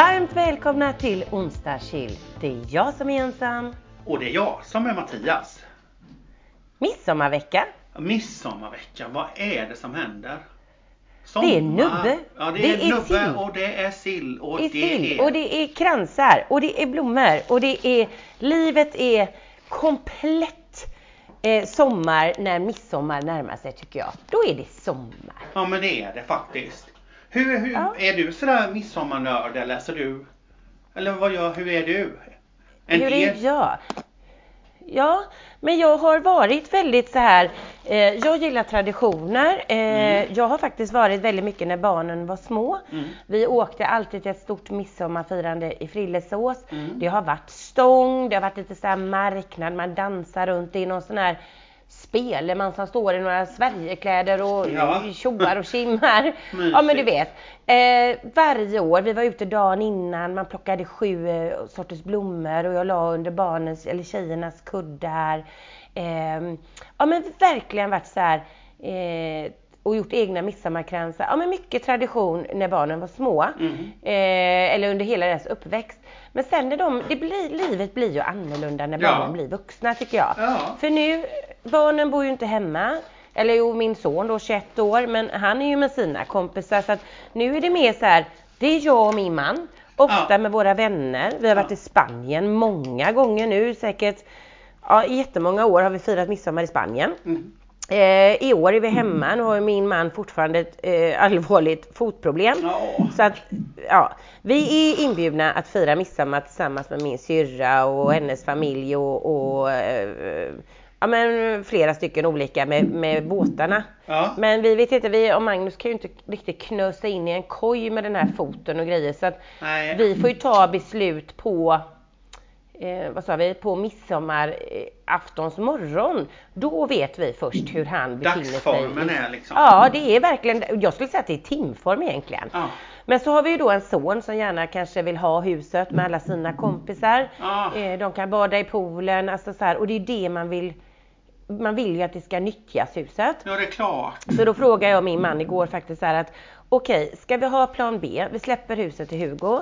Varmt välkomna till onsdagschill. Det är jag som är ensam. Och det är jag som är Mattias. Midsommarvecka. Midsommarvecka, vad är det som händer? Det är nubbe. Ja, det, Det är, är nubbe sill. och det är sill och Det är sill är... och det är kransar och det är blommor och det är livet är komplett eh, sommar när midsommar närmar sig tycker jag. Då är det sommar. Ja men det är det faktiskt. Hur, hur Ja. är du sådär midsommarnörd eller så du? Eller vad gör, hur är du? En Hur är jag? Ja, men jag har varit väldigt så här. Eh, jag gillar traditioner. Eh, Mm. Jag har faktiskt varit väldigt mycket när barnen var små. Mm. Vi åkte alltid till ett stort midsommarfirande i Frillesås. Mm. Det har varit stång, det har varit lite så här marknad, man dansar runt. Det är någon sån här speleman som står i några Sverigekläder och Ja. tjoar och kimmar. ja men du vet. Eh, varje år, vi var ute dagen innan, man plockade sju eh, sorters blommor och jag la under barnens eller tjejernas kuddar. Eh, ja men verkligen varit så här eh, och gjort egna midsommarkransar. Ja men mycket tradition när barnen var små. Mm. Eh, eller under hela deras uppväxt. Men sen när de, det blir, livet blir ju annorlunda när Ja. barnen blir vuxna tycker jag. Ja. För nu, barnen bor ju inte hemma. Eller jo, min son då 21 år, men han är ju med sina kompisar. Så att nu är det mer så här, det är jag och min man. Ofta Ja. med våra vänner. Vi har varit Ja. i Spanien många gånger nu, säkert ja, i jättemånga år har vi firat midsommar i Spanien. Mm. Eh, I år är vi hemma, nu har ju min man fortfarande ett eh, allvarligt fotproblem. Ja. Så att, ja, vi är inbjudna att fira midsommar tillsammans med min syrra och hennes familj och, och eh, ja, men flera stycken olika med, med båtarna. Ja. Men vi vet inte, vi och Magnus kan ju inte riktigt knösa in i en koj med den här foten och grejer så att Nej. vi får ju ta beslut på eh, vad sa vi, på midsommaraftons morgon. Då vet vi först hur han befinner sig. Dagsformen är liksom. Ja, det är verkligen, jag skulle säga att det är timform egentligen. Ja. Men så har vi ju då en son som gärna kanske vill ha huset med alla sina kompisar. Ja. Eh, De kan bada i poolen, alltså så här, och det är det man vill. Man vill ju att det ska nyttjas huset. Ja det är klart. Så då frågade jag min man igår faktiskt så här att okej, ska vi ha plan B? Vi släpper huset till Hugo.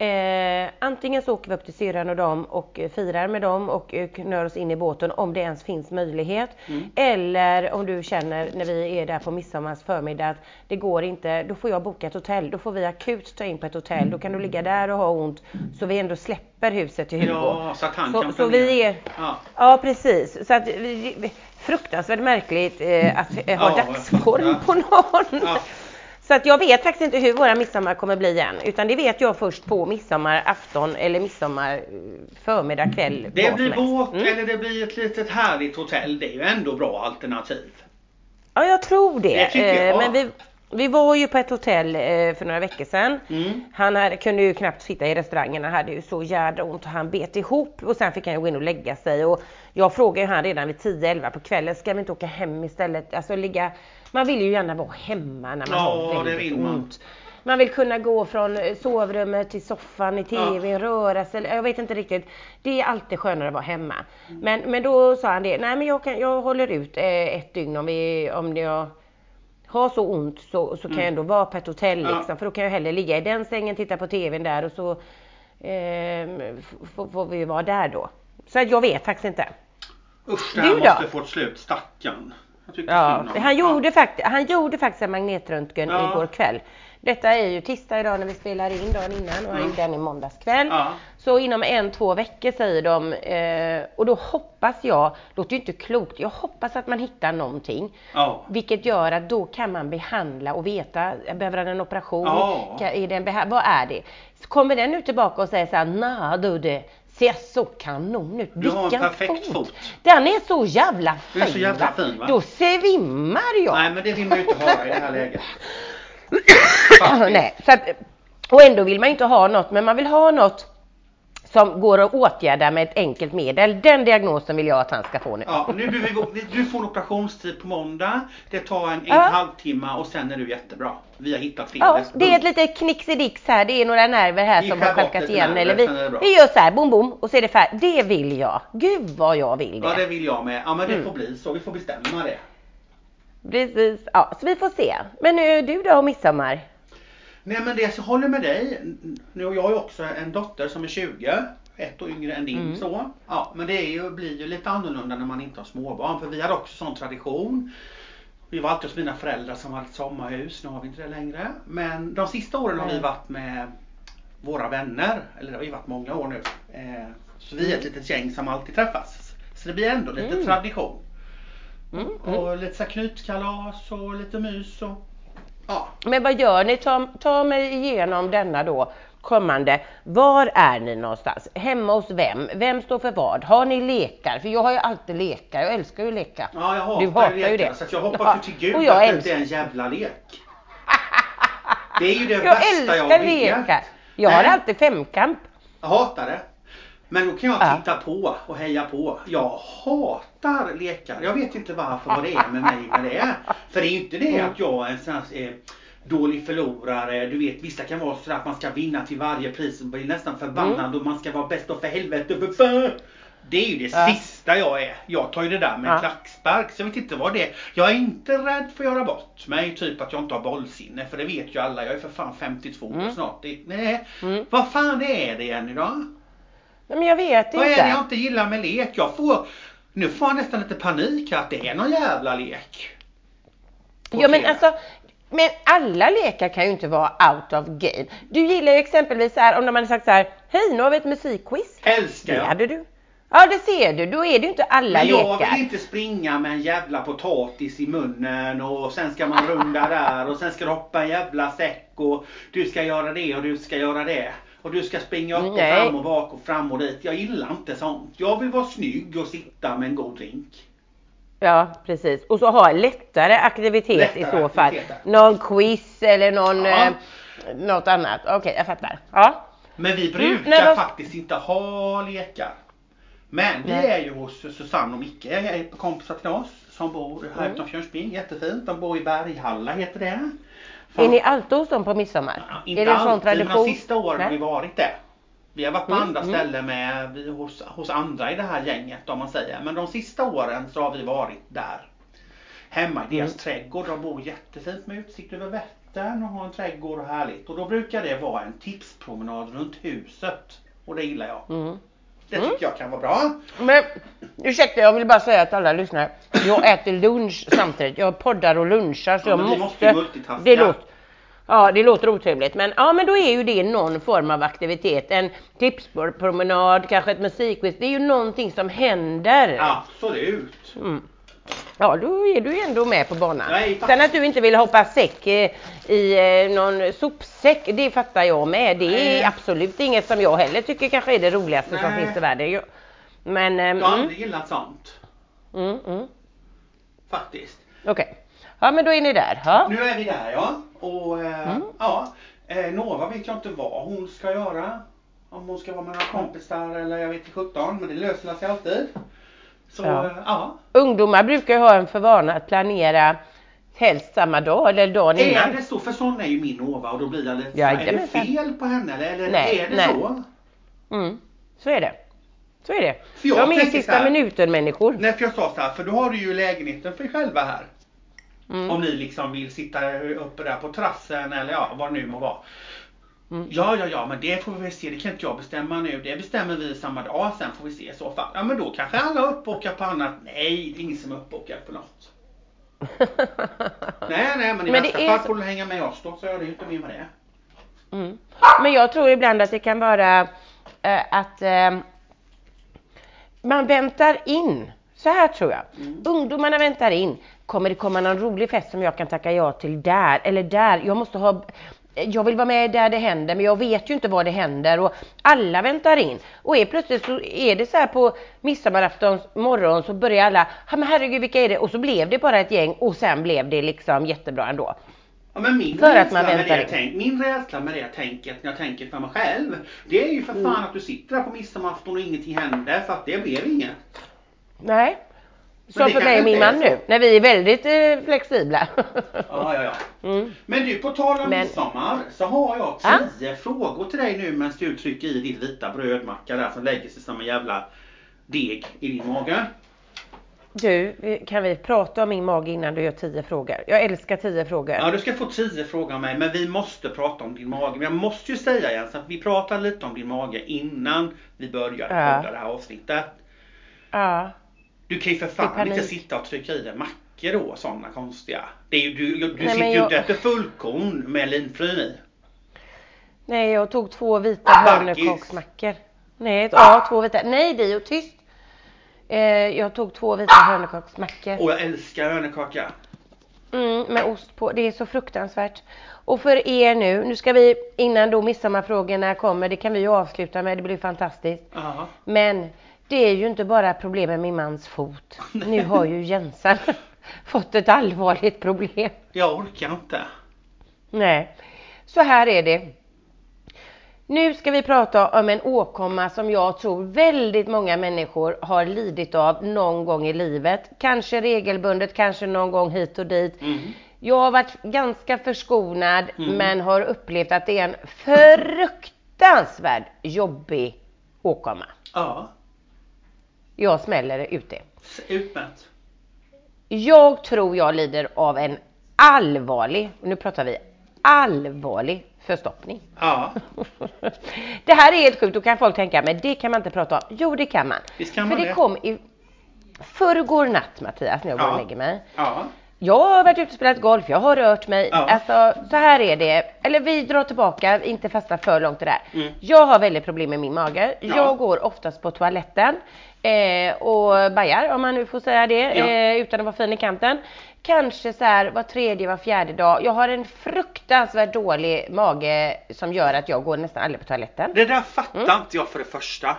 Eh, antingen så åker vi upp till syrran och dem och eh, firar med dem och eh, knör oss in i båten om det ens finns möjlighet. Mm. Eller om du känner när vi är där på midsommars förmiddag att det går inte, då får jag boka ett hotell. Då får vi akut ta in på ett hotell. Då kan du ligga där och ha ont så vi ändå släpper huset till Hugo. Ja, så att han så, kan så vi är Ja. Ja precis, så att vi, fruktansvärt märkligt eh, att eh, ha Ja, dagsform jag på någon. Ja. Så att jag vet faktiskt inte hur våra midsommar kommer bli än, utan det vet jag först på midsommarafton eller midsommar eh, förmiddag, kväll. Det blir båt Mm. eller det blir ett litet härligt hotell. Det är ju ändå bra alternativ. Ja, jag tror det. Det tycker jag. Eh, Men vi, vi var ju på ett hotell eh, för några veckor sedan. Mm. Han hade, kunde ju knappt sitta i restaurangen, han hade ju så jädra ont och han bet ihop och sen fick han ju gå in och lägga sig. Och jag frågade ju han redan vid 10-11 på kvällen, ska vi inte åka hem istället? Alltså ligga, man vill ju gärna vara hemma när man Ja, har det väldigt man. ont. Man vill kunna gå från eh, sovrummet till soffan i TV, röra sig, jag vet inte riktigt. Det är alltid skönare att vara hemma. Mm. Men, men då sa han det, nej men jag, kan, jag håller ut eh, ett dygn om, vi, om jag har så ont så, så kan jag ändå vara på ett hotell Mm. Ja. liksom. För då kan jag hellre ligga i den sängen, titta på TVn där och så eh, får, vi vara där då. Så jag vet faktiskt inte. Usch, det Du här då? måste få ett slut. Stackarn. Ja, han, gjorde fakt- han gjorde faktiskt en magnetröntgen Ja. igår kväll. Detta är ju tisdag idag när vi spelar in dagen innan och han Mm. gjorde den i måndags kväll. Ja. Så inom en, två veckor säger de eh, och då hoppas jag, låter ju inte klokt, jag hoppas att man hittar någonting. Ja. Vilket gör att då kan man behandla och veta, behöver han en operation? Ja. Kan- Är det en vad är det? Så kommer den nu tillbaka och säger så här, nej du det ser så kanon ut. Du har en perfekt fot. Den är så jävla fin. Den är så jävla fin, va? Då svimmar jag. Nej men det vill man ju inte höra i det här läget. Nej, så att, och ändå vill man ju inte ha något, men man vill ha något som går att åtgärda med ett enkelt medel. Den diagnosen vill jag att han ska få nu. Ja, nu gå- du får en operationstid på måndag. Det tar en, en Ja. halvtimme och sen är du jättebra. Vi har hittat fel. Ja, det är ett litet knixidix här, det är några nerver här Vi som har kalkat igen. nerver, Eller vi, vi gör så här, bom bom, och så är det färdigt. Det vill jag. Gud vad jag vill det. Ja det vill jag med. Ja men det Mm. får bli så. Vi får bestämma det. Precis, ja, så vi får se. Men nu, du då och midsommar? Nej men det jag håller med dig. Nu har jag ju också en dotter som är 20. Ett år yngre än din Mm. så. Ja, men det ju, blir ju lite annorlunda när man inte har småbarn. För vi hade också sån tradition. Vi var alltid hos mina föräldrar som hade ett sommarhus. Nu har vi inte det längre. Men de sista åren har vi varit med våra vänner. Eller det har ju varit många år nu. Eh, så vi är ett litet gäng som alltid träffas. Så det blir ändå lite Mm. tradition. Mm, mm. Och lite så här knytkalas och lite mys och ja. Men vad gör ni? Ta, ta mig igenom denna då kommande. Var är ni någonstans? Hemma hos vem? Vem står för vad? Har ni lekar? För jag har ju alltid lekar. Jag älskar ju leka. Ja, jag hatar, Du hatar ju lekar, det. Så jag hoppas Ja, till gud och jag att det inte älskar- är en jävla lek. Det är ju det Jag värsta jag älskar vet. lekar. Jag har alltid femkamp. Jag hatar det. Men då kan jag Ja. titta på och heja på. Jag hatar lekar. Jag vet inte varför vad det är med mig med det. För det är ju inte det Mm. att jag är en sån här eh, dålig förlorare. Du vet vissa kan vara så att man ska vinna till varje pris och bli nästan förbannad och man ska vara bäst och för helvete för fan. Det är ju det Mm. Ja. sista jag är. Jag tar ju det där med Ja. klackspark. Så jag vet inte vad det är. Jag är inte rädd för att göra bort mig. Typ att jag inte har bollsinne. För det vet ju alla. Jag är för fan 52 Mm. snart. Det, nej. Mm. Vad fan är det Jenny då? Nej, men jag vet Vad är inte. det jag inte gillar med lek? Jag får, nu får jag nästan lite panik här att det är någon jävla lek. Ja men alltså, men alla lekar kan ju inte vara out of game. Du gillar ju exempelvis så här om de hade sagt så här, hej nu har vi ett musikquiz. Älskar Det jag. hade du. Ja det ser du, då är det ju inte alla Men jag lekar. vill inte springa med en jävla potatis i munnen och sen ska man runda där och sen ska du hoppa en jävla säck och du ska göra det och du ska göra det. Och du ska springa upp Nej. och fram och bak och fram och dit. Jag gillar inte sånt. Jag vill vara snygg och sitta med en god drink. Ja precis. Och så ha lättare aktivitet Lättare i så fall. aktiviteter. Någon quiz eller någon, Ja. eh, något annat. Okej jag fattar. Ja. Men vi Mm, brukar nej, vad- faktiskt inte ha lekar. Men vi Nej. är ju hos Susanne och Micke, kompisar till oss som bor här Mm. utanför Jönköping. Jättefint. De bor i Berghalla heter det. Är ni alltid hos dem på midsommar? Ja, är inte det en sån alltid, men tradition? de sista åren har vi varit det. Vi har varit på Mm, andra mm. ställen med, vi, hos, hos andra i det här gänget om man säger. Men de sista åren så har vi varit där. Hemma i deras Mm. trädgård. De bor jättefint med utsikt över Vättern och har en trädgård och härligt. Och då brukar det vara en tipspromenad runt huset. Och det gillar jag. Mm. Det Mm. tycker jag kan vara bra. Men ursäkta, jag vill bara säga till alla lyssnare. Jag äter lunch samtidigt. Jag poddar och lunchar så Ja, jag men måste... måste det låter, ja, det låter otrevligt. Men ja, men då är ju det någon form av aktivitet. En tipspromenad, kanske ett musikquiz. Det är ju någonting som händer. Absolut. Mm. Ja, då är du ändå med på banan. Nej, Sen att du inte vill hoppa säck eh, i eh, någon sopsäck, det fattar jag med. Det är Nej. absolut inget som jag heller tycker kanske är det roligaste som Nej. finns i världen. Men, ehm, Jag har mm, aldrig gillat sånt. mm, mm. Faktiskt. Okej. Ja men då är ni där. Ja. Nu är vi där ja. Och eh, Mm. ja, eh, Nova vet jag inte vad hon ska göra. Om hon ska vara med några kompisar eller jag vet inte 17 men det löser sig alltid. Så Ja. ja. ja. Ungdomar brukar ju ha en för vana att planera helst samma dag eller dagen Är innan. det så? För sån är ju min Nova och då blir det lite Ja, Är det fel på henne eller, eller Nej, är det nej. så? Mm. Så är det. Så är det. För jag De är sista minuten människor. Nej för jag sa så här, för då har du ju lägenheten för er själva här. Mm. Om ni liksom vill sitta uppe där på terrassen eller ja, vad det nu må vara. Mm. Ja, ja, ja, men det får vi väl se. Det kan inte jag bestämma nu. Det bestämmer vi samma dag. Sen får vi se i så fall. Ja, men då kanske alla är uppbokade på annat. Nej, det är ingen som är uppbokad på något. Nej, nej, men i Men värsta fall så- får du hänga med oss då. Så är det inte mer med det. Mm. Men jag tror ibland att det kan vara eh, att eh, man väntar in. Så här tror jag. Mm. Ungdomarna väntar in. Kommer det komma någon rolig fest som jag kan tacka ja till där eller där? Jag måste ha jag vill vara med där det händer men jag vet ju inte vad det händer och alla väntar in. Och är plötsligt så är det så här på midsommaraftons morgon så börjar alla, ja men herregud vilka är det? Och så blev det bara ett gäng och sen blev det liksom jättebra ändå. Ja, men min, För att man med väntar det in. tänk, min rädsla med det tänket när jag tänker för mig själv. Det är ju för Mm. fan att du sitter där på midsommarafton och ingenting händer för att det blev inget. Nej. Som för mig och min man nu, när vi är väldigt eh, flexibla. Ja, ja, ja. Mm. Men du, på tal om Men- midsommar så har jag Ja? tio frågor till dig nu medan du trycker i ditt vita brödmacka där som lägger sig som en jävla deg i din mage. Du, kan vi prata om min mage innan du gör tio frågor? Jag älskar tio frågor. Ja, du ska få tio frågor av mig, men vi måste prata om din mage. Men jag måste ju säga Jens att vi pratar lite om din mage innan vi börjar Ja. det här avsnittet. Ja. Du kan ju för fan inte sitta och trycka i dig mackor då, sådana konstiga. Det är ju, du du Nej, sitter ju jag- inte efter fullkorn med linfryn i. Nej, jag tog två vita Baggis. hörnekaksmackor. Nej, ja, två vita. Nej, Dio, tyst. Eh, jag tog två vita hörnekaksmackor. Och jag älskar hörnekaka. Mm, med ost på. Det är så fruktansvärt. Och för er nu, nu ska vi innan då midsommarfrågorna kommer, det kan vi ju avsluta med, det blir fantastiskt. Ja. Men det är ju inte bara problem med min mans fot. Nu har ju Jensan fått ett allvarligt problem. Jag orkar inte. Nej, så här är det. Nu ska vi prata om en åkomma som jag tror väldigt många människor har lidit av någon gång i livet. Kanske regelbundet, kanske någon gång hit och dit. Mm. Jag har varit ganska förskonad Mm. men har upplevt att det är en fruktansvärd jobbig åkomma. Ja. Jag smäller ut det. Utmärkt. Jag tror jag lider av en allvarlig, nu pratar vi allvarlig förstoppning. Ja. Det här är helt sjukt, då kan folk tänka, men det kan man inte prata om. Jo, det kan man. Visst kan För man det det. kom i förrgår natt Mattias, när jag går Ja. och lägger mig. Ja. Jag har varit ute och spelat golf, jag har rört mig. Ja. Alltså, så här är det. Eller vi drar tillbaka, inte fasta för långt det där. Mm. Jag har väldigt problem med min mage. Ja. Jag går oftast på toaletten eh, och bajar, om man nu får säga det, Ja. eh, utan att vara fin i kanten. Kanske så här var tredje, var fjärde dag. Jag har en fruktansvärt dålig mage som gör att jag går nästan aldrig på toaletten. Det där fattar Mm. inte jag för det första.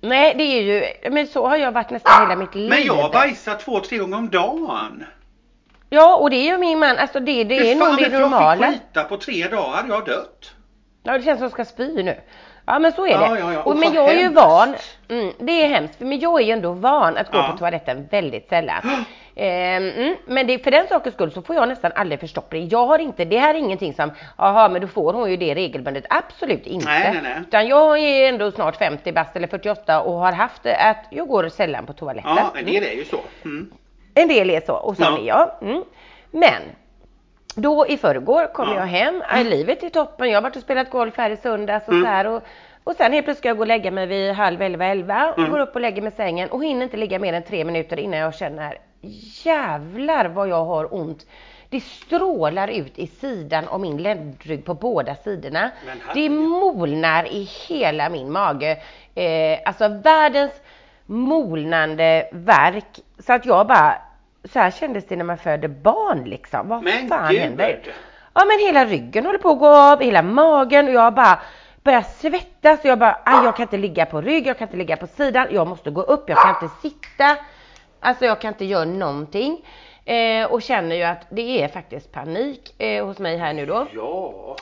Nej, det är ju, men så har jag varit nästan hela mitt liv. Men jag bajsar två, tre gånger om dagen. Ja, och det är ju min man, alltså det, det är Hur nog fan det vet jag normala. fick skita på tre dagar hade jag dött. Ja, det känns som jag ska spy nu. Ja, men så är Ja, det. ja, ja. Och, Och men jag är ju hemskt. van. Mm, det är hemskt, men jag är ju ändå van att gå Ja. på toaletten väldigt sällan. Ehm, mm, men det, för den sakens skull så får jag nästan aldrig förstoppning. Jag har inte, det här är ingenting som, jaha men då får hon ju det regelbundet. Absolut inte. Nej, nej, nej. Utan jag är ändå snart 50 bast eller 48 och har haft det att jag går sällan på toaletten. Ja, del är ju så. Mm. En del är så och så Ja. är jag. Mm. Men då i förrgår kom Ja. jag hem, äh, livet är toppen, jag har varit och spelat golf här i söndags och Mm. så här och, och sen helt plötsligt ska jag gå och lägga mig vid halv elva, elva, Mm. går upp och lägger mig i sängen och hinner inte ligga mer än tre minuter innan jag känner jävlar vad jag har ont. Det strålar ut i sidan av min ländrygg på båda sidorna. Det molnar i hela min mage. Eh, alltså världens molnande verk. Så att jag bara, så här kändes det när man föder barn liksom. Vad Men fan gud. händer? Ja men hela ryggen håller på att gå av, hela magen och jag bara börjar svettas och jag bara, aj jag kan inte ligga på rygg, jag kan inte ligga på sidan, jag måste gå upp, jag kan inte sitta. Alltså jag kan inte göra någonting. Eh, och känner ju att det är faktiskt panik eh, hos mig här nu då. Ja.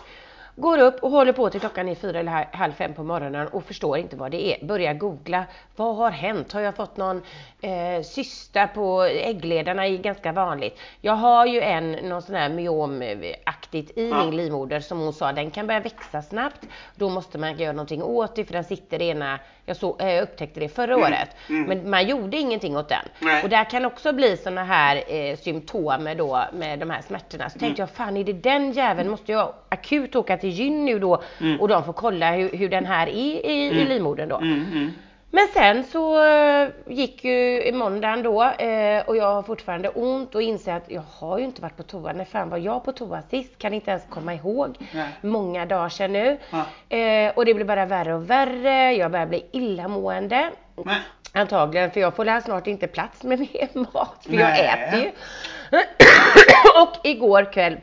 Går upp och håller på till klockan är fyra eller ha- halv fem på morgonen och förstår inte vad det är. Börjar googla. Vad har hänt? Har jag fått någon eh, cysta på äggledarna? är ganska vanligt. Jag har ju en, någon sån här myomaktigt i min livmoder som hon sa, den kan börja växa snabbt. Då måste man göra någonting åt det för den sitter ena, jag så, eh, upptäckte det förra året. mm. Men man gjorde ingenting åt den. Nej. Och där kan också bli såna här eh, symptom då med de här smärtorna. Så tänkte jag, fan är det den jäveln måste jag akut åka till gyn nu då och de får kolla hur, hur den här är i, i livmodern då. Mm, mm. Men sen så eh, gick ju i måndagen då eh, och jag har fortfarande ont och inser att jag har ju inte varit på toa. När fan var jag på toa sist? Kan inte ens komma ihåg. Nej. Många dagar sedan nu. Ja. Eh, och det blir bara värre och värre. Jag börjar bli illamående. Men, Antagligen, för jag får här snart inte plats med mer mat, för jag Nej. äter ju. och igår kväll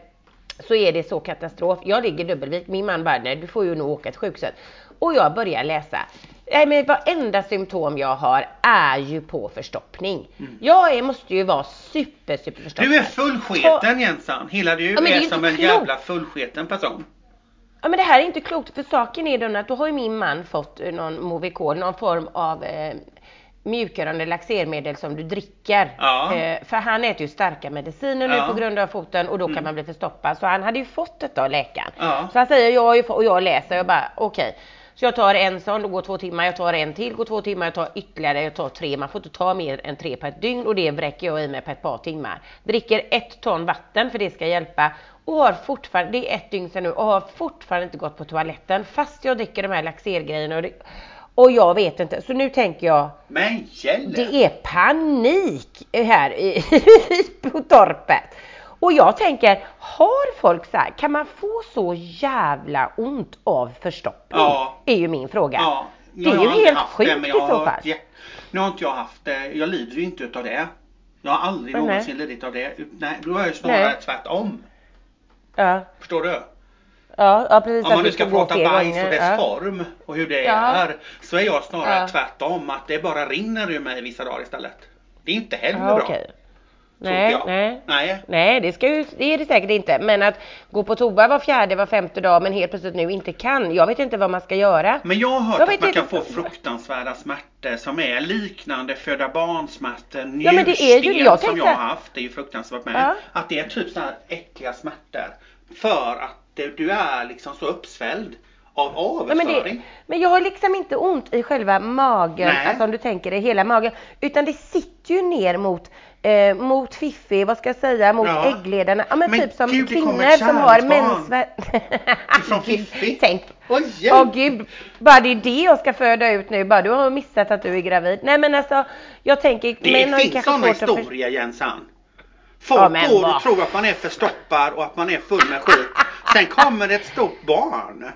så är det så katastrof. Jag ligger dubbelvikt, min man bara, nej du får ju nog åka till sjukhuset. Och jag börjar läsa. Nej men varenda symptom jag har är ju på förstoppning. Jag är, måste ju vara super, super förstoppad. du är fullsketen Jensan. Hela du Ja, är är som en klokt. jävla fullsketen person. Ja men det här är inte klokt för saken är den att då har ju min man fått eh, någon Movicol, någon form av eh, mjukgörande laxermedel som du dricker. Ja. Eh, för han äter ju starka mediciner nu Ja. Mm. på grund av foten och då kan man bli förstoppad. Så han hade ju fått detta av läkaren. Ja. Så han säger jag har ju fått, och jag läser och bara okej. Så jag tar en sån, då går två timmar, jag tar en till, går två timmar, jag tar ytterligare, jag tar tre. Man får inte ta mer än tre på ett dygn och det vräker jag i mig på ett par timmar. Dricker ett ton vatten för det ska hjälpa och har fortfarande, det är ett dygn sedan nu, och har fortfarande inte gått på toaletten fast jag dricker de här laxergrejerna. Och, det, och jag vet inte, så nu tänker jag Men gäller. det är panik här i, på torpet. Och jag tänker, har folk så här, kan man få så jävla ont av förstoppning? Ja. Är ju min fråga. Ja, Det är ju har helt sjukt men i har så fall. jä- Nu har inte jag haft det, jag lider ju inte utav det. Jag har aldrig Nej. någonsin lidit av det. Nej, då är jag snarare Nej. tvärtom. Ja, Förstår du? Ja, ja precis. Om man nu ska prata bajs och dess ja. form och hur det Ja. är. Så är jag snarare Ja. tvärtom. Att det bara rinner ur mig vissa dagar istället. Det är inte heller Ja, bra. tror Nej, nej. Nej. Nej, det, ska ju, det är det säkert inte. Men att gå på toa var fjärde, var femte dag men helt plötsligt nu inte kan. Jag vet inte vad man ska göra. Men jag har hört Jag att man kan få fruktansvärda smärtor som är liknande föda barnsmärtor, Ja, men det är ju- njursten jag som jag har haft. Det är ju fruktansvärt med. Ja. Att det är typ sådana här äckliga smärtor. För att det, du är liksom så uppsvälld av Ja, men, avföring. det, men jag har liksom inte ont i själva magen, Nej. alltså om du tänker det, hela magen. Utan det sitter ju ner mot, eh, mot fiffi, vad ska jag säga, mot Ja. äggledarna. Ja men, Men typ som gud, kvinnor som har mensvärk. Ifrån Fiffi. Tänk. Åh hjälp! gud, bara det är det jag ska föda ut nu, bara du har missat att du är gravid. Nej men alltså, jag tänker, Det ju finns sådana att för... historier Jensan. Folk Ja, men går och vad- tror att man är förstoppad och att man är full med skit. Sen kommer det ett stort barn.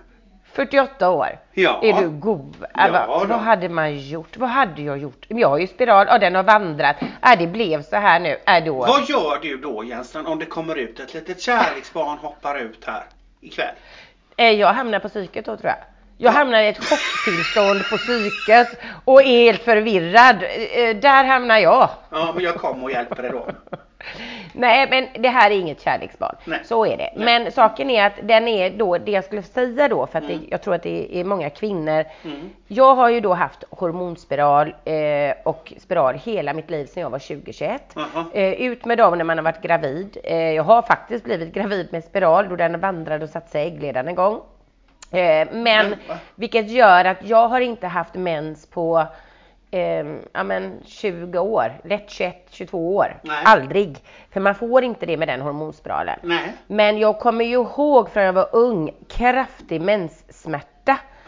48 år. Ja. Är du god? Ja, Äh, vad, då. vad hade man gjort? Vad hade jag gjort? Jag har ju spiral, ja den har vandrat. Äh, det blev så här nu. Äh, då. Vad gör du då Jensen om det kommer ut ett litet kärleksbarn hoppar ut här ikväll? Eh, Jag hamnar på psyket då tror jag. Jag Ja. hamnar i ett chocktillstånd på psyket och är helt förvirrad. Eh, Där hamnar jag. Ja men jag kommer och hjälper dig då. Nej men det här är inget kärleksbarn. Nej. Så är det. Nej. Men saken är att den är då, det jag skulle säga då, för att Mm. det, jag tror att det är många kvinnor. Mm. Jag har ju då haft hormonspiral eh, och spiral hela mitt liv sedan jag var 20-21. Jaha. Eh, ut med dem när man har varit gravid. Eh, jag har faktiskt blivit gravid med spiral då den vandrade och satte sig i äggledaren en gång. Eh, men vilket gör att jag har inte haft mens på eh, ja, men 20 år, lätt 21, 22 år. Nej. Aldrig. För man får inte det med den hormonspiralen. Nej. Men jag kommer ju ihåg från jag var ung, kraftig menssmärta.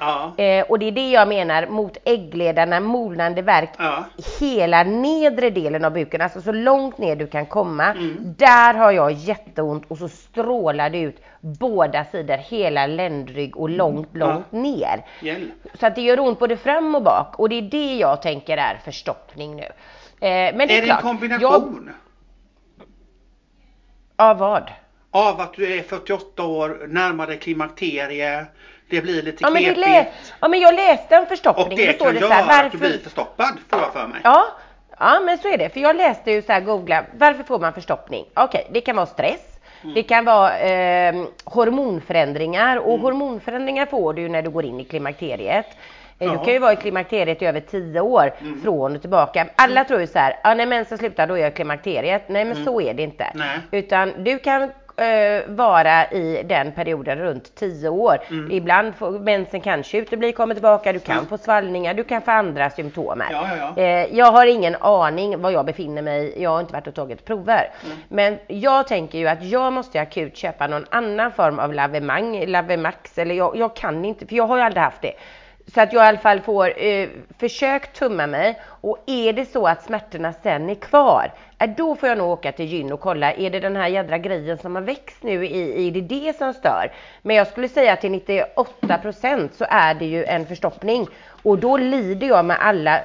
Ja. Eh, och det är det jag menar mot äggledarna, molnande verk. Ja. Hela nedre delen av buken, alltså så långt ner du kan komma. Mm. Där har jag jätteont och så strålar det ut båda sidor, hela ländrygg och långt, långt ner. Hjälp. Så att det gör ont både fram och bak och det är det jag tänker är förstoppning nu. Eh, men det är, Är det en klart, kombination Jag, av vad? Av att du är 48 år, närmar dig klimakterie, det blir lite Ja men, knepigt lä- ja men jag läste en och förstoppning. det Då kan det göra så här, att du varför... blir förstoppad får jag för mig. Ja, ja men så är det. För jag läste ju så här, googla, varför får man förstoppning? Okej, det kan vara stress. Mm. Det kan vara eh, hormonförändringar och Mm. hormonförändringar får du när du går in i klimakteriet. Eh, Du Ja. kan ju vara i klimakteriet i över 10 år Mm. från och tillbaka. Alla tror ju så här, ja när mensen slutar då är jag i klimakteriet. Nej men så är det inte. Mm. Nej. Utan du kan eh, vara i den perioden runt 10 år. Mm. Ibland får mensen kanske utebli, kommer tillbaka, du kan Ja. få svallningar, du kan få andra symptom. Ja, ja, ja. Eh, jag har ingen aning var jag befinner mig. Jag har inte varit och tagit prover. Mm. Men jag tänker ju att jag måste akut köpa någon annan form av lavemang, lavemax eller jag, jag kan inte för jag har ju aldrig haft det. Så att jag i alla fall får eh, försök tumma mig och är det så att smärtorna sen är kvar, eh, då får jag nog åka till gyn och kolla, är det den här jädra grejen som har växt nu, i, är det det som stör? Men jag skulle säga att till 98% så är det ju en förstoppning och då lider jag med alla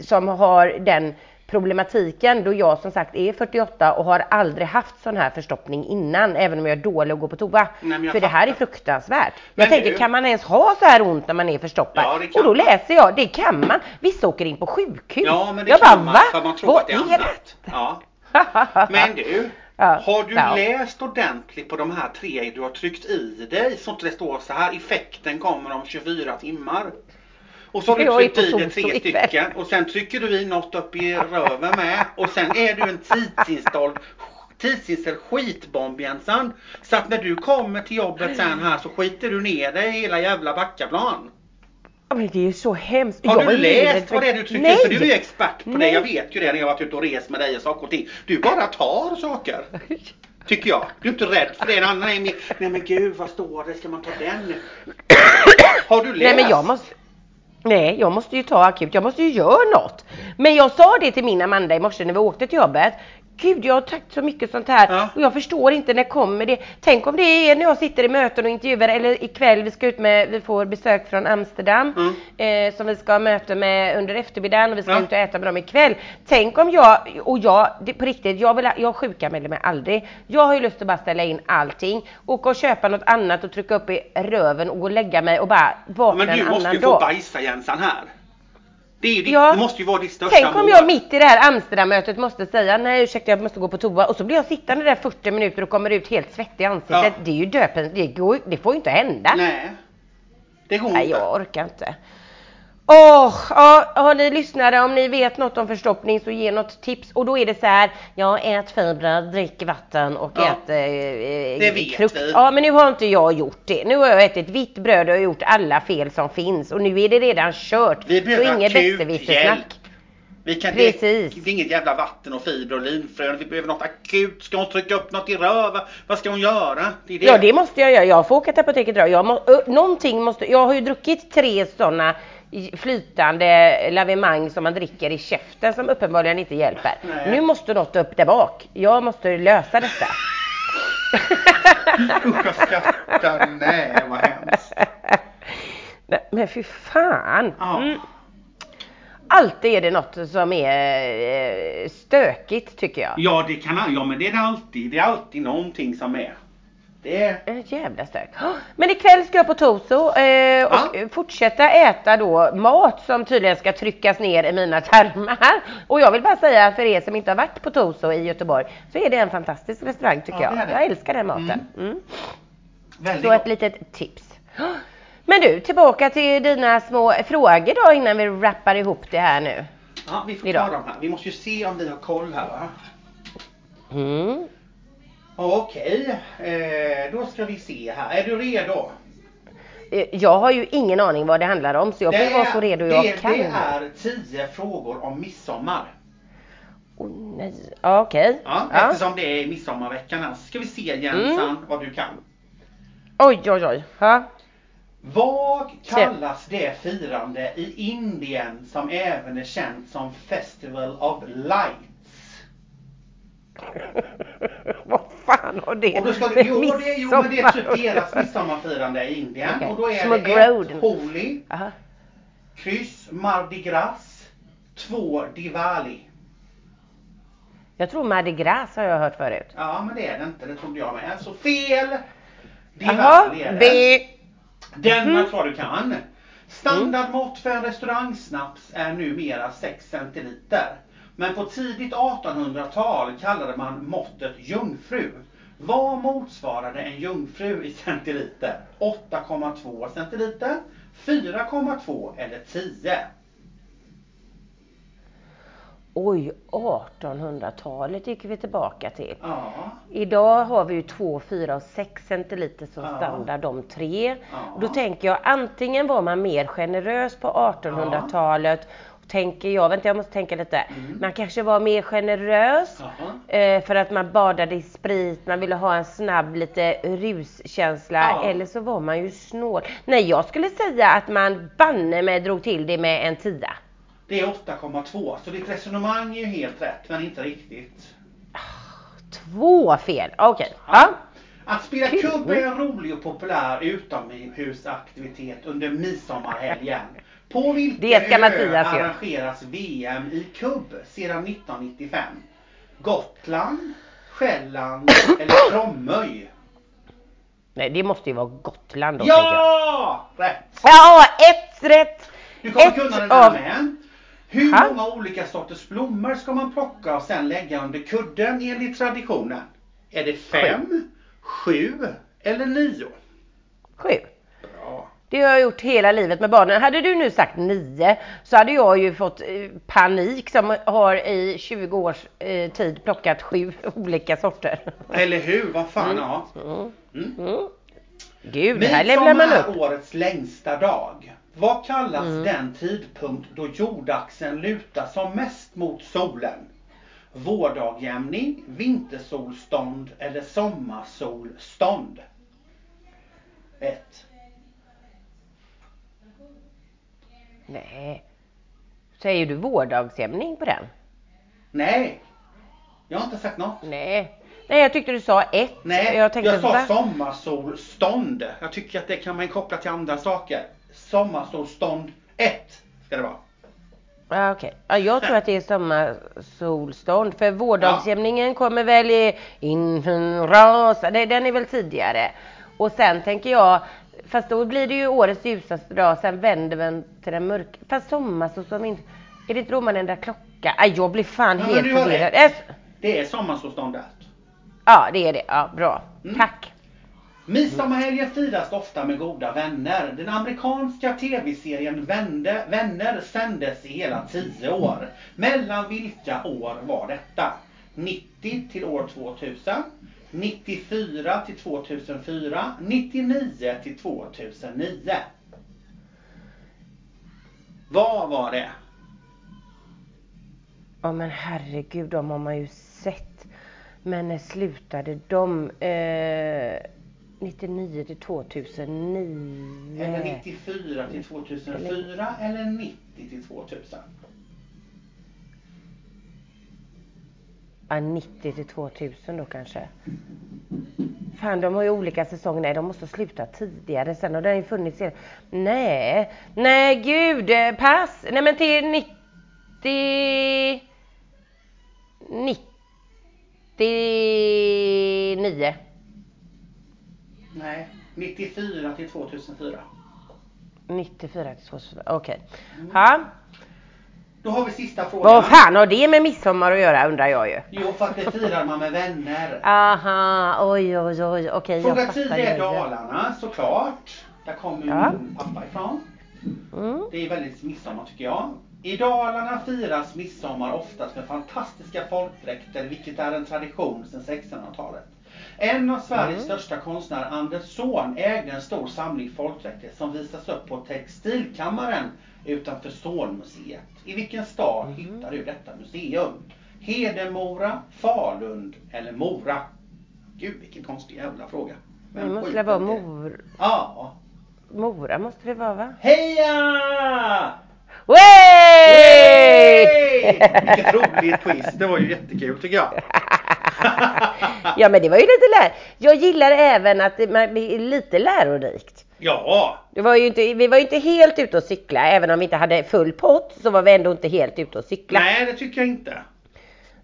som har den problematiken då jag som sagt är 48 och har aldrig haft sån här förstoppning innan även om jag är dålig att gå på toa. jag För det här är fattar. fruktansvärt. Men jag tänker du- kan man ens ha så här ont när man är förstoppad? Ja, och då läser jag, det kan man. Vissa åker in på sjukhus. Ja men det jag kan bara, man va? för man tror Vad att det är är annat. Ja. Men du, Ja, har du ja. läst ordentligt på de här tre du har tryckt i dig så att det står så här effekten kommer om 24 timmar? Och så har du tryckt i dig tre stycken och sen trycker du i något upp i röven med och sen är du en tidsinställd tidsinställd skitbomb Jensan. Så att när du kommer till jobbet sen här så skiter du ner dig i hela jävla Backaplan. Ja, men det är ju så hemskt. Har Jag du läst vad det är du trycker? Nej! För du är ju expert på det. Nej. Jag vet ju det när jag varit ute och rest med dig och saker och ting. Du bara tar saker. Tycker jag. Du är inte rädd för det. En annan är mer, nej men gud vad står det? Ska man ta den? Har du läst? Nej men jag måste Nej, jag måste ju ta akut. Jag måste ju göra något. Men jag sa det till min Amanda i morse när vi åkte till jobbet. Gud, jag har tagit så mycket sånt här Ja. och jag förstår inte när kommer det. Tänk om det är när jag sitter i möten och intervjuar eller ikväll vi ska ut med, vi får besök från Amsterdam eh, som vi ska ha möte med under eftermiddagen och vi ska Ja. ut och äta med dem ikväll. Tänk om jag, och jag, det, på riktigt, jag, vill, jag sjukanmäler mig aldrig. Jag har ju lust att bara ställa in allting, åka och köpa något annat och trycka upp i röven och gå och lägga mig och bara vakna Men du en måste annan ju få dag. bajsa Jensan här. Det, ju Ja. det måste ju vara ditt största Tänk om mål. jag mitt i det här Amsterdammötet måste säga nej ursäkta jag måste gå på toa och så blir jag sittande där 40 minuter och kommer ut helt svettig i ansiktet. Ja. Det är ju döpen, det, går, det får ju inte hända. Nej. Det går Nej, inte. jag orkar inte. Åh, ja, har ni lyssnare, om ni vet något om förstoppning så ge något tips. Och då är det så här, ja ät fibrer, drick vatten och Ja, ät eh, det eh, vet frukt. vi. Ja men nu har inte jag gjort det. Nu har jag ätit vitt bröd och gjort alla fel som finns och nu är det redan kört. Vi behöver så inget akut hjälp. Vi kan Precis. Det, det är inget jävla vatten och fibrer och linfrön. Vi behöver något akut. Ska hon trycka upp något i röven? Vad ska hon göra? Det det. Ja det måste jag göra. Jag får åka till apoteket idag. Jag må, ö, någonting måste, jag har ju druckit tre sådana flytande lavemang som man dricker i käften som uppenbarligen inte hjälper. Nej. Nu måste något upp där bak. Jag måste lösa detta. Usch jag skrattar. Nej vad hemskt. Nej, men fy fan. Ja. Mm. Alltid är det något som är eh, stökigt tycker jag. Ja det kan ja men det är det alltid. Det är alltid någonting som är. Det är En jävla stök. Men ikväll ska jag på Toso eh, och Ja. fortsätta äta då mat som tydligen ska tryckas ner i mina tarmar. Och jag vill bara säga för er som inte har varit på Toso i Göteborg så är det en fantastisk restaurang tycker Ja, jag. Jag älskar den maten. Mm. väldigt Så ett litet tips. Men du, tillbaka till dina små frågor då innan vi rappar ihop det här nu. Ja vi får idag. ta dem här. Vi måste ju se om vi har koll här va. Mm. Okej, eh, då ska vi se här. Är du redo? Eh, Jag har ju ingen aning vad det handlar om så jag får vara så redo jag det, kan. Det är 10 frågor om midsommar. Åh nej. Ja, Okej. Ja, Ja. Mm. Eftersom det är midsommarveckan här. Ska vi se Jensan vad du kan. Oj, oj, oj. Ja. Vad kallas det firande i Indien som även är känt som Festival of Lights? Vad fan har det Och då ska du, med jo, det, jo men det är typ midsommar att deras göra? midsommarfirande i Indien. Okej. Och då är Små det groden. ett Holi, Aha. kryss, Mardi Gras, två Diwali. Jag tror Mardi Gras har jag hört förut. Ja men det är det inte, det trodde jag med. Så fel! Diwali är det. B. Denna tror jag du kan. Standardmått för en restaurangsnaps är numera 6 centiliter. Men på tidigt 1800-tal kallade man måttet jungfru. Vad motsvarade en jungfru i centiliter? 8,2 centiliter, 4,2 eller 10? Oj, 1800-talet gick vi tillbaka till. Ja, Idag har vi ju 2, 4 och 6 centiliter som Ja. standard, de tre. Ja. Då tänker jag antingen var man mer generös på 1800-talet tänker jag, vänta jag måste tänka lite. Mm. Man kanske var mer generös eh, för att man badade i sprit, man ville ha en snabb lite ruskänsla Ja. eller så var man ju snål. Nej jag skulle säga att man banne mig drog till det med en tia. det är 8,2. Så ditt resonemang är ju helt rätt men inte riktigt. Två fel, okej. Ja. Att spela kubb är en rolig och populär utomhusaktivitet under midsommarhelgen. På vilken Det ska ö arrangeras VM i kubb sedan 1995? Gotland, Själland eller Tromöj? Nej det måste ju vara Gotland då. Ja! Rätt! Ja, ett rätt! Du kommer Ett kunna den här av- med. Hur Ha? många olika sorters blommor ska man plocka och sen lägga under kudden enligt traditionen? Är det fem, sju eller nio? Sju. Det har jag gjort hela livet med barnen. Hade du nu sagt nio så hade jag ju fått eh, panik som har i 20 års eh, tid plockat sju olika sorter. Eller hur? Vad fan, ja. Mm. Mm. Mm. Gud, här levlar man Midsommar är upp. årets längsta dag. Vad kallas mm. den tidpunkt då jordaxeln lutar som mest mot solen? Vårdagjämning, vintersolstånd eller sommarsolstånd? 1. Nej. Säger du vårdagsjämning på den? Nej. Jag har inte sagt något. Nej. Nej, jag tyckte du sa ett. Nej, jag, tänkte, jag sa sommarsolstånd. Jag tycker att det kan man koppla till andra saker. Sommarsolstånd 1 ska det vara. Ah, Okej, okay. ah, jag tror att det är sommarsolstånd. För vårdagsjämningen ja. kommer väl i inrasa, den är väl tidigare. Och sen tänker jag, fast då blir det ju årets ljusaste dag, sen vänder den till den mörka. Fast sommarsolstånd, är det inte då man ändrar klocka? Ah, jag blir fan ja, helt förvirrad. Det är sommarsolståndet. Ja, det är det. Ja, bra. Mm. Tack. Midsommarhelgen firas ofta med goda vänner. Den amerikanska tv-serien Vänner sändes i hela 10 år. Mellan vilka år var detta? 90 till år 2000, 94 till 2004, 99 till 2009. Vad var det? Ja men herregud, de har man ju sett. Men när slutade de? Eh, 99 till 2009. Eller 94 till 2004 eller, eller 90 till 2000? Ja, 90 till 2000 då kanske. Fan, de har ju olika säsonger. Nej, de måste sluta tidigare. Sen har den ju funnits igen. Nej, nej gud, eh, pass. Nej men till 90... 99. Nej, 94 till 2004. 94 till 2004, okej. Okay. Mm. Då har vi sista frågan. Vad fan har det med midsommar att göra undrar jag ju. Jo, för att det firar man med vänner. Aha, oj oj oj, okej. Fråga 10 är Dalarna såklart. Där kommer ja. min pappa ifrån. Mm. Det är väldigt midsommar tycker jag. I Dalarna firas midsommar oftast med fantastiska folkdräkter, vilket är en tradition sedan 1600-talet. En av Sveriges mm. största konstnärer, Anders Zorn, ägde en stor samling folkdräkter som visas upp på Textilkammaren utanför Zornmuseet. I vilken stad mm. hittar du detta museum? Hedemora, Falun eller Mora? Gud vilken konstig jävla fråga. Det måste det vara Mor... Ja. Mora måste det vara va? Heja! Wey! Vilket roligt quiz. Det var ju jättekul tycker jag. ja men det var ju lite lär. Jag gillar även att det, är lite lärorikt. Ja. Det var ju inte, vi var ju inte helt ute och cykla. Även om vi inte hade full pott så var vi ändå inte helt ute och cykla. Nej det tycker jag inte.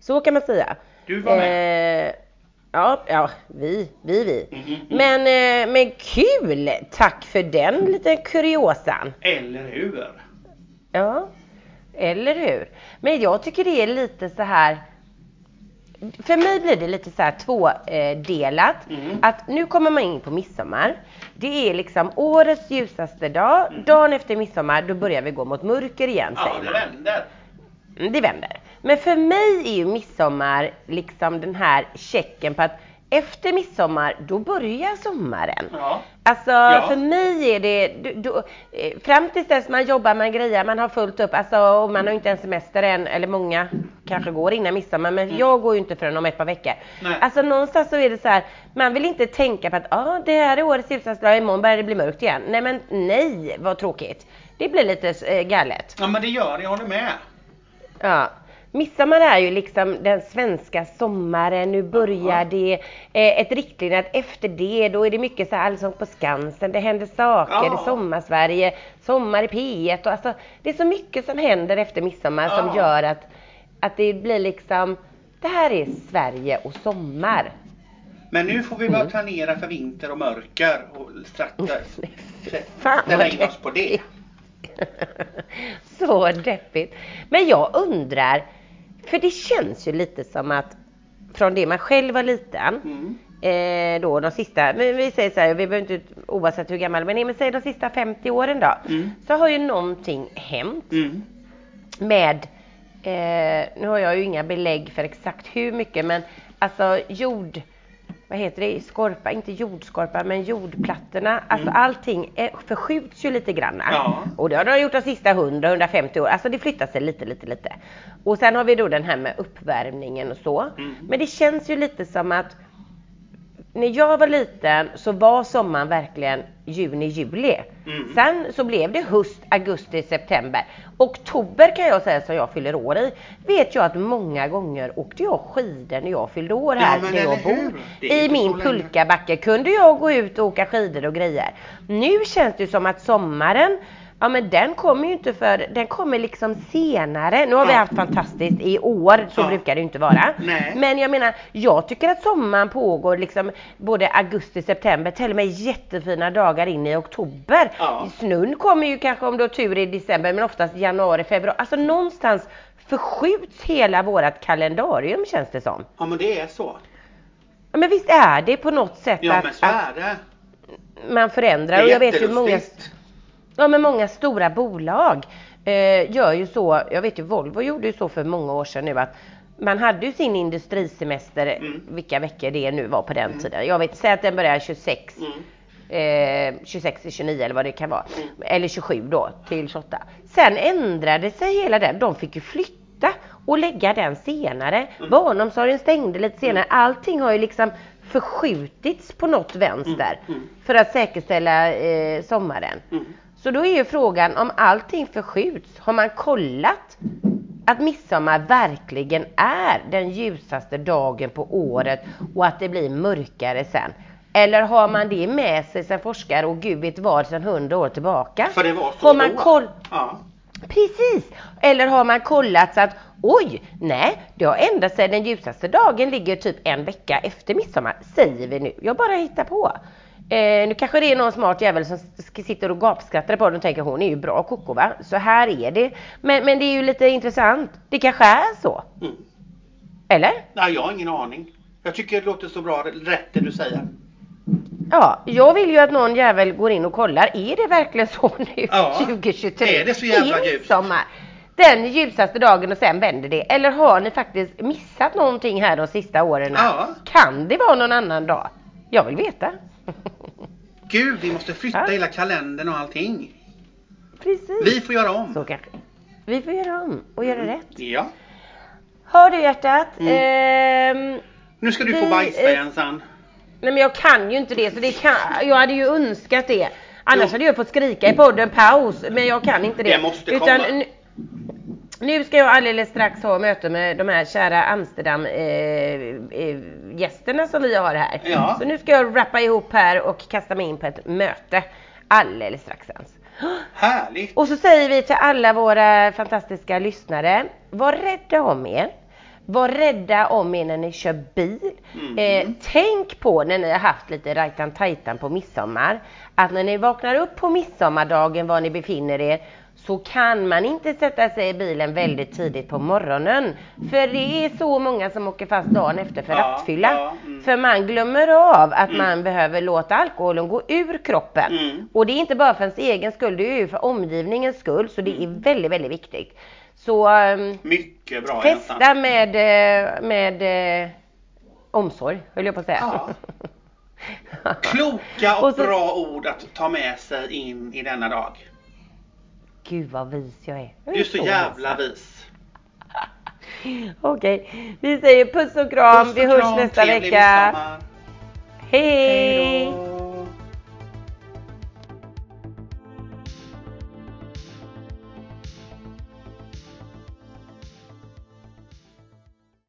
Så kan man säga. Du var med. Eh, ja, ja, vi, vi, vi. Mm, mm, mm. Men, eh, men kul! Tack för den liten kuriosan. Eller hur? Ja, eller hur? Men jag tycker det är lite så här för mig blir det lite så här tvådelat. Mm. Att nu kommer man in på midsommar. Det är liksom årets ljusaste dag. Mm. Dagen efter midsommar, då börjar vi gå mot mörker igen. Ja, det vänder. Mm, det vänder. Men för mig är ju midsommar liksom den här checken på att efter midsommar, då börjar sommaren. Ja. Alltså ja. för mig är det, då, eh, fram tills dess man jobbar, man grejer, man har fullt upp, alltså och man har inte ens semester än, eller många kanske går innan midsommar, men mm. jag går ju inte förrän om ett par veckor. Nej. Alltså någonstans så är det så här, man vill inte tänka på att ah, det här är årets ljusaste dag, imorgon börjar det bli mörkt igen. Nej men nej, vad tråkigt. Det blir lite äh, galet. Ja men det gör det, jag håller med. Ja. Midsommar är ju liksom den svenska sommaren, nu börjar ja. det. Eh, ett riktlinje att efter det, då är det mycket så här Allsång på Skansen, det händer saker, ja. det är Sommarsverige, Sommar i P1 och alltså det är så mycket som händer efter midsommar ja. som gör att, att det blir liksom, det här är Sverige och sommar. Men nu får vi bara mm. planera för vinter och mörker och ställa in oss på det. så deppigt. Men jag undrar, för det känns ju lite som att från det man själv var liten, mm. eh, då de sista, men vi säger så här, vi behöver inte oavsett hur gammal man är, men säg de sista 50 åren då, mm. så har ju någonting hänt mm. med, eh, nu har jag ju inga belägg för exakt hur mycket, men alltså jord vad heter det, skorpa, inte jordskorpa men jordplattorna, alltså mm. allting är, förskjuts ju lite grann. Ja. Och det har de gjort de sista 100-150 åren, alltså det flyttar sig lite, lite, lite. Och sen har vi då den här med uppvärmningen och så. Mm. Men det känns ju lite som att när jag var liten så var sommaren verkligen juni, juli. Mm. Sen så blev det höst, augusti, september. Oktober kan jag säga som jag fyller år i. Vet jag att många gånger åkte jag skidor när jag fyllde år här ja, där jag bor. I min pulkabacke kunde jag gå ut och åka skidor och grejer. Nu känns det som att sommaren Ja men den kommer ju inte för, den kommer liksom senare. Nu har vi haft fantastiskt i år, så ja. brukar det inte vara. Nej. Men jag menar, jag tycker att sommaren pågår liksom både augusti, september, till och med jättefina dagar in i oktober. Ja. Snön kommer ju kanske om du har tur i december, men oftast januari, februari. Alltså någonstans förskjuts hela vårat kalendarium känns det som. Ja men det är så. Ja, men visst är det på något sätt ja, att, men så är det. man förändrar. och jag vet ju många Ja men många stora bolag eh, gör ju så, jag vet ju Volvo gjorde ju så för många år sedan nu att man hade ju sin industrisemester, mm. vilka veckor det nu var på den mm. tiden. Jag vet, säg att den börjar 26. Mm. Eh, 26 till 29 eller vad det kan vara. Mm. Eller 27 då till 28. Sen ändrade sig hela den. De fick ju flytta och lägga den senare. Mm. Barnomsorgen stängde lite senare. Mm. Allting har ju liksom förskjutits på något vänster mm. För att säkerställa eh, sommaren. Så då är ju frågan om allting förskjuts, har man kollat att midsommar verkligen är den ljusaste dagen på året och att det blir mörkare sen? Eller har man det med sig som forskare och gud vet vad sedan hundra år tillbaka? För det var så har man då? Koll... Ja. Precis! Eller har man kollat så att oj, nej, det har ändrat sig. Den ljusaste dagen ligger typ en vecka efter midsommar, säger vi nu. Jag bara hittar på. Eh, nu kanske det är någon smart jävel som sitter och gapskrattar på den och tänker hon är ju bra koko va. Så här är det. Men, men det är ju lite intressant. Det kanske är så. Mm. Eller? Nej, jag har ingen aning. Jag tycker det låter så bra, rätt det du säger. Ja, jag vill ju att någon jävel går in och kollar. Är det verkligen så nu ja, 2023? Är det så jävla ljust? Den ljusaste dagen och sen vänder det. Eller har ni faktiskt missat någonting här de sista åren? Ja. Kan det vara någon annan dag? Jag vill veta. Gud, vi måste flytta ja. hela kalendern och allting. Precis. Vi får göra om. Så kanske. Vi får göra om och göra mm. rätt. Ja. Hör du hjärtat? Mm. Eh, nu ska du vi, få bajsa igen sen. Nej men jag kan ju inte det så det kan, jag hade ju önskat det. Annars jo. hade jag fått skrika i podden paus men jag kan inte det. Det måste Utan, komma. Nu ska jag alldeles strax ha möte med de här kära Amsterdam eh, eh, gästerna som vi har här. Ja. Så nu ska jag rappa ihop här och kasta mig in på ett möte alldeles strax. Ens. Härligt! Och så säger vi till alla våra fantastiska lyssnare, var rädda om er. Var rädda om er när ni kör bil. Mm. Eh, tänk på när ni har haft lite rajtan tajtan på midsommar. Att när ni vaknar upp på midsommardagen var ni befinner er så kan man inte sätta sig i bilen väldigt tidigt på morgonen. För det är så många som åker fast dagen efter för ja, rattfylla. Ja, mm. För man glömmer av att mm. man behöver låta alkoholen gå ur kroppen. Mm. Och det är inte bara för ens egen skull, det är ju för omgivningens skull. Så det är mm. väldigt, väldigt viktigt. Så um, Mycket bra testa med, eh, med eh, omsorg, höll jag på att säga. Ja. Kloka och, och så, bra ord att ta med sig in i denna dag. Gud vad vis jag är. Jag är du är så, så jävla vis. Okej, vi säger puss och kram. Puss och vi hörs kram, nästa vecka. Hej! Hej